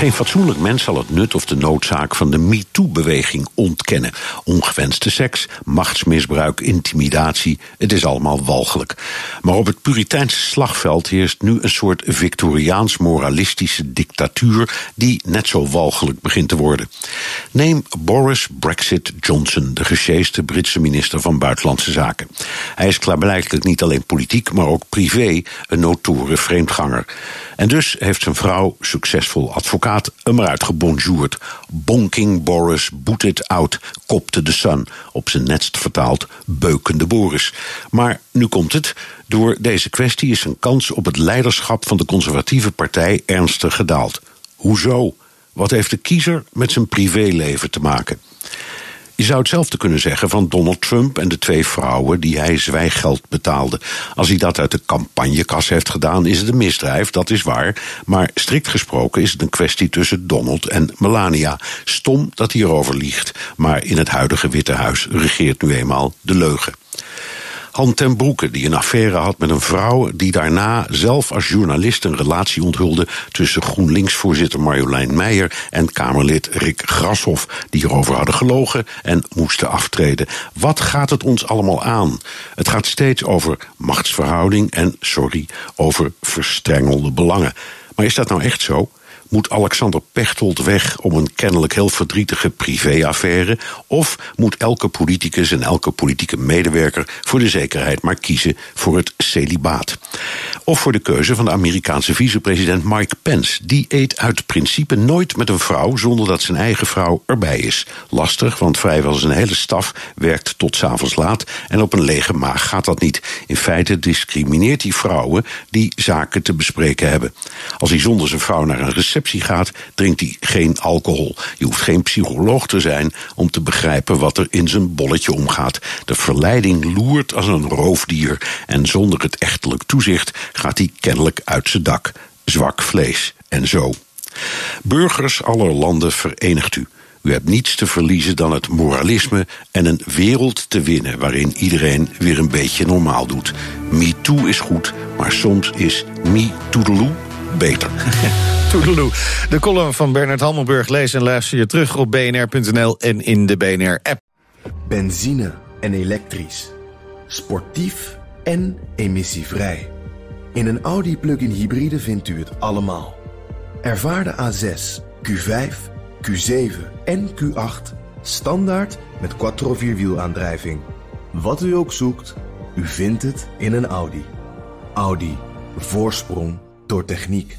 Geen fatsoenlijk mens zal het nut of de noodzaak van de MeToo-beweging ontkennen. Ongewenste seks, machtsmisbruik, intimidatie, het is allemaal walgelijk. Maar op het Puriteinse slagveld heerst nu een soort Victoriaans-moralistische dictatuur die net zo walgelijk begint te worden. Neem Boris Brexit Johnson, de gesjeeste Britse minister van Buitenlandse Zaken. Hij is klaarblijkelijk niet alleen politiek, maar ook privé een notoren vreemdganger. En dus heeft zijn vrouw, succesvol advocaat, hem eruit gebonjourd. Bonking Boris, boet it out, kopte de Sun. Op zijn netst vertaald, beukende Boris. Maar nu komt het. Door deze kwestie is zijn kans op het leiderschap van de conservatieve partij ernstig gedaald. Hoezo? Wat heeft de kiezer met zijn privéleven te maken? Je zou hetzelfde kunnen zeggen van Donald Trump en de twee vrouwen die hij zwijggeld betaalde. Als hij dat uit de campagnekas heeft gedaan, is het een misdrijf, dat is waar. Maar strikt gesproken is het een kwestie tussen Donald en Melania. Stom dat hij erover liegt, maar in het huidige Witte Huis regeert nu eenmaal de leugen. Han ten Broeke, die een affaire had met een vrouw... die daarna zelf als journalist een relatie onthulde... tussen GroenLinks-voorzitter Marjolein Meijer... en Kamerlid Rick Grashoff, die erover hadden gelogen... en moesten aftreden. Wat gaat het ons allemaal aan? Het gaat steeds over machtsverhouding en, sorry, over verstrengelde belangen. Maar is dat nou echt zo? Moet Alexander Pechtold weg om een kennelijk heel verdrietige privéaffaire? Of moet elke politicus en elke politieke medewerker voor de zekerheid maar kiezen voor het celibaat? Of voor de keuze van de Amerikaanse vicepresident Mike Pence. Die eet uit principe nooit met een vrouw zonder dat zijn eigen vrouw erbij is. Lastig, want vrijwel zijn hele staf werkt tot s'avonds laat en op een lege maag gaat dat niet. In feite discrimineert hij vrouwen die zaken te bespreken hebben. Als hij zonder zijn vrouw naar een receptie gaat, drinkt hij geen alcohol. Je hoeft geen psycholoog te zijn om te begrijpen wat er in zijn bolletje omgaat. De verleiding loert als een roofdier en zonder het echtelijk toezicht gaat hij kennelijk uit zijn dak. Zwak vlees en zo. Burgers aller landen verenigt u. U hebt niets te verliezen dan het moralisme en een wereld te winnen waarin iedereen weer een beetje normaal doet. Me too is goed, maar soms is me toedeloe beter. De column van Bernard Hammelburg lees en luister je terug op bnr.nl en in de BNR-app. Benzine en elektrisch. Sportief en emissievrij. In een Audi plug-in hybride vindt u het allemaal. Ervaar de A6, Q5, Q7 en Q8 standaard met quattro vierwielaandrijving. Wat u ook zoekt, u vindt het in een Audi. Audi. Voorsprong door techniek.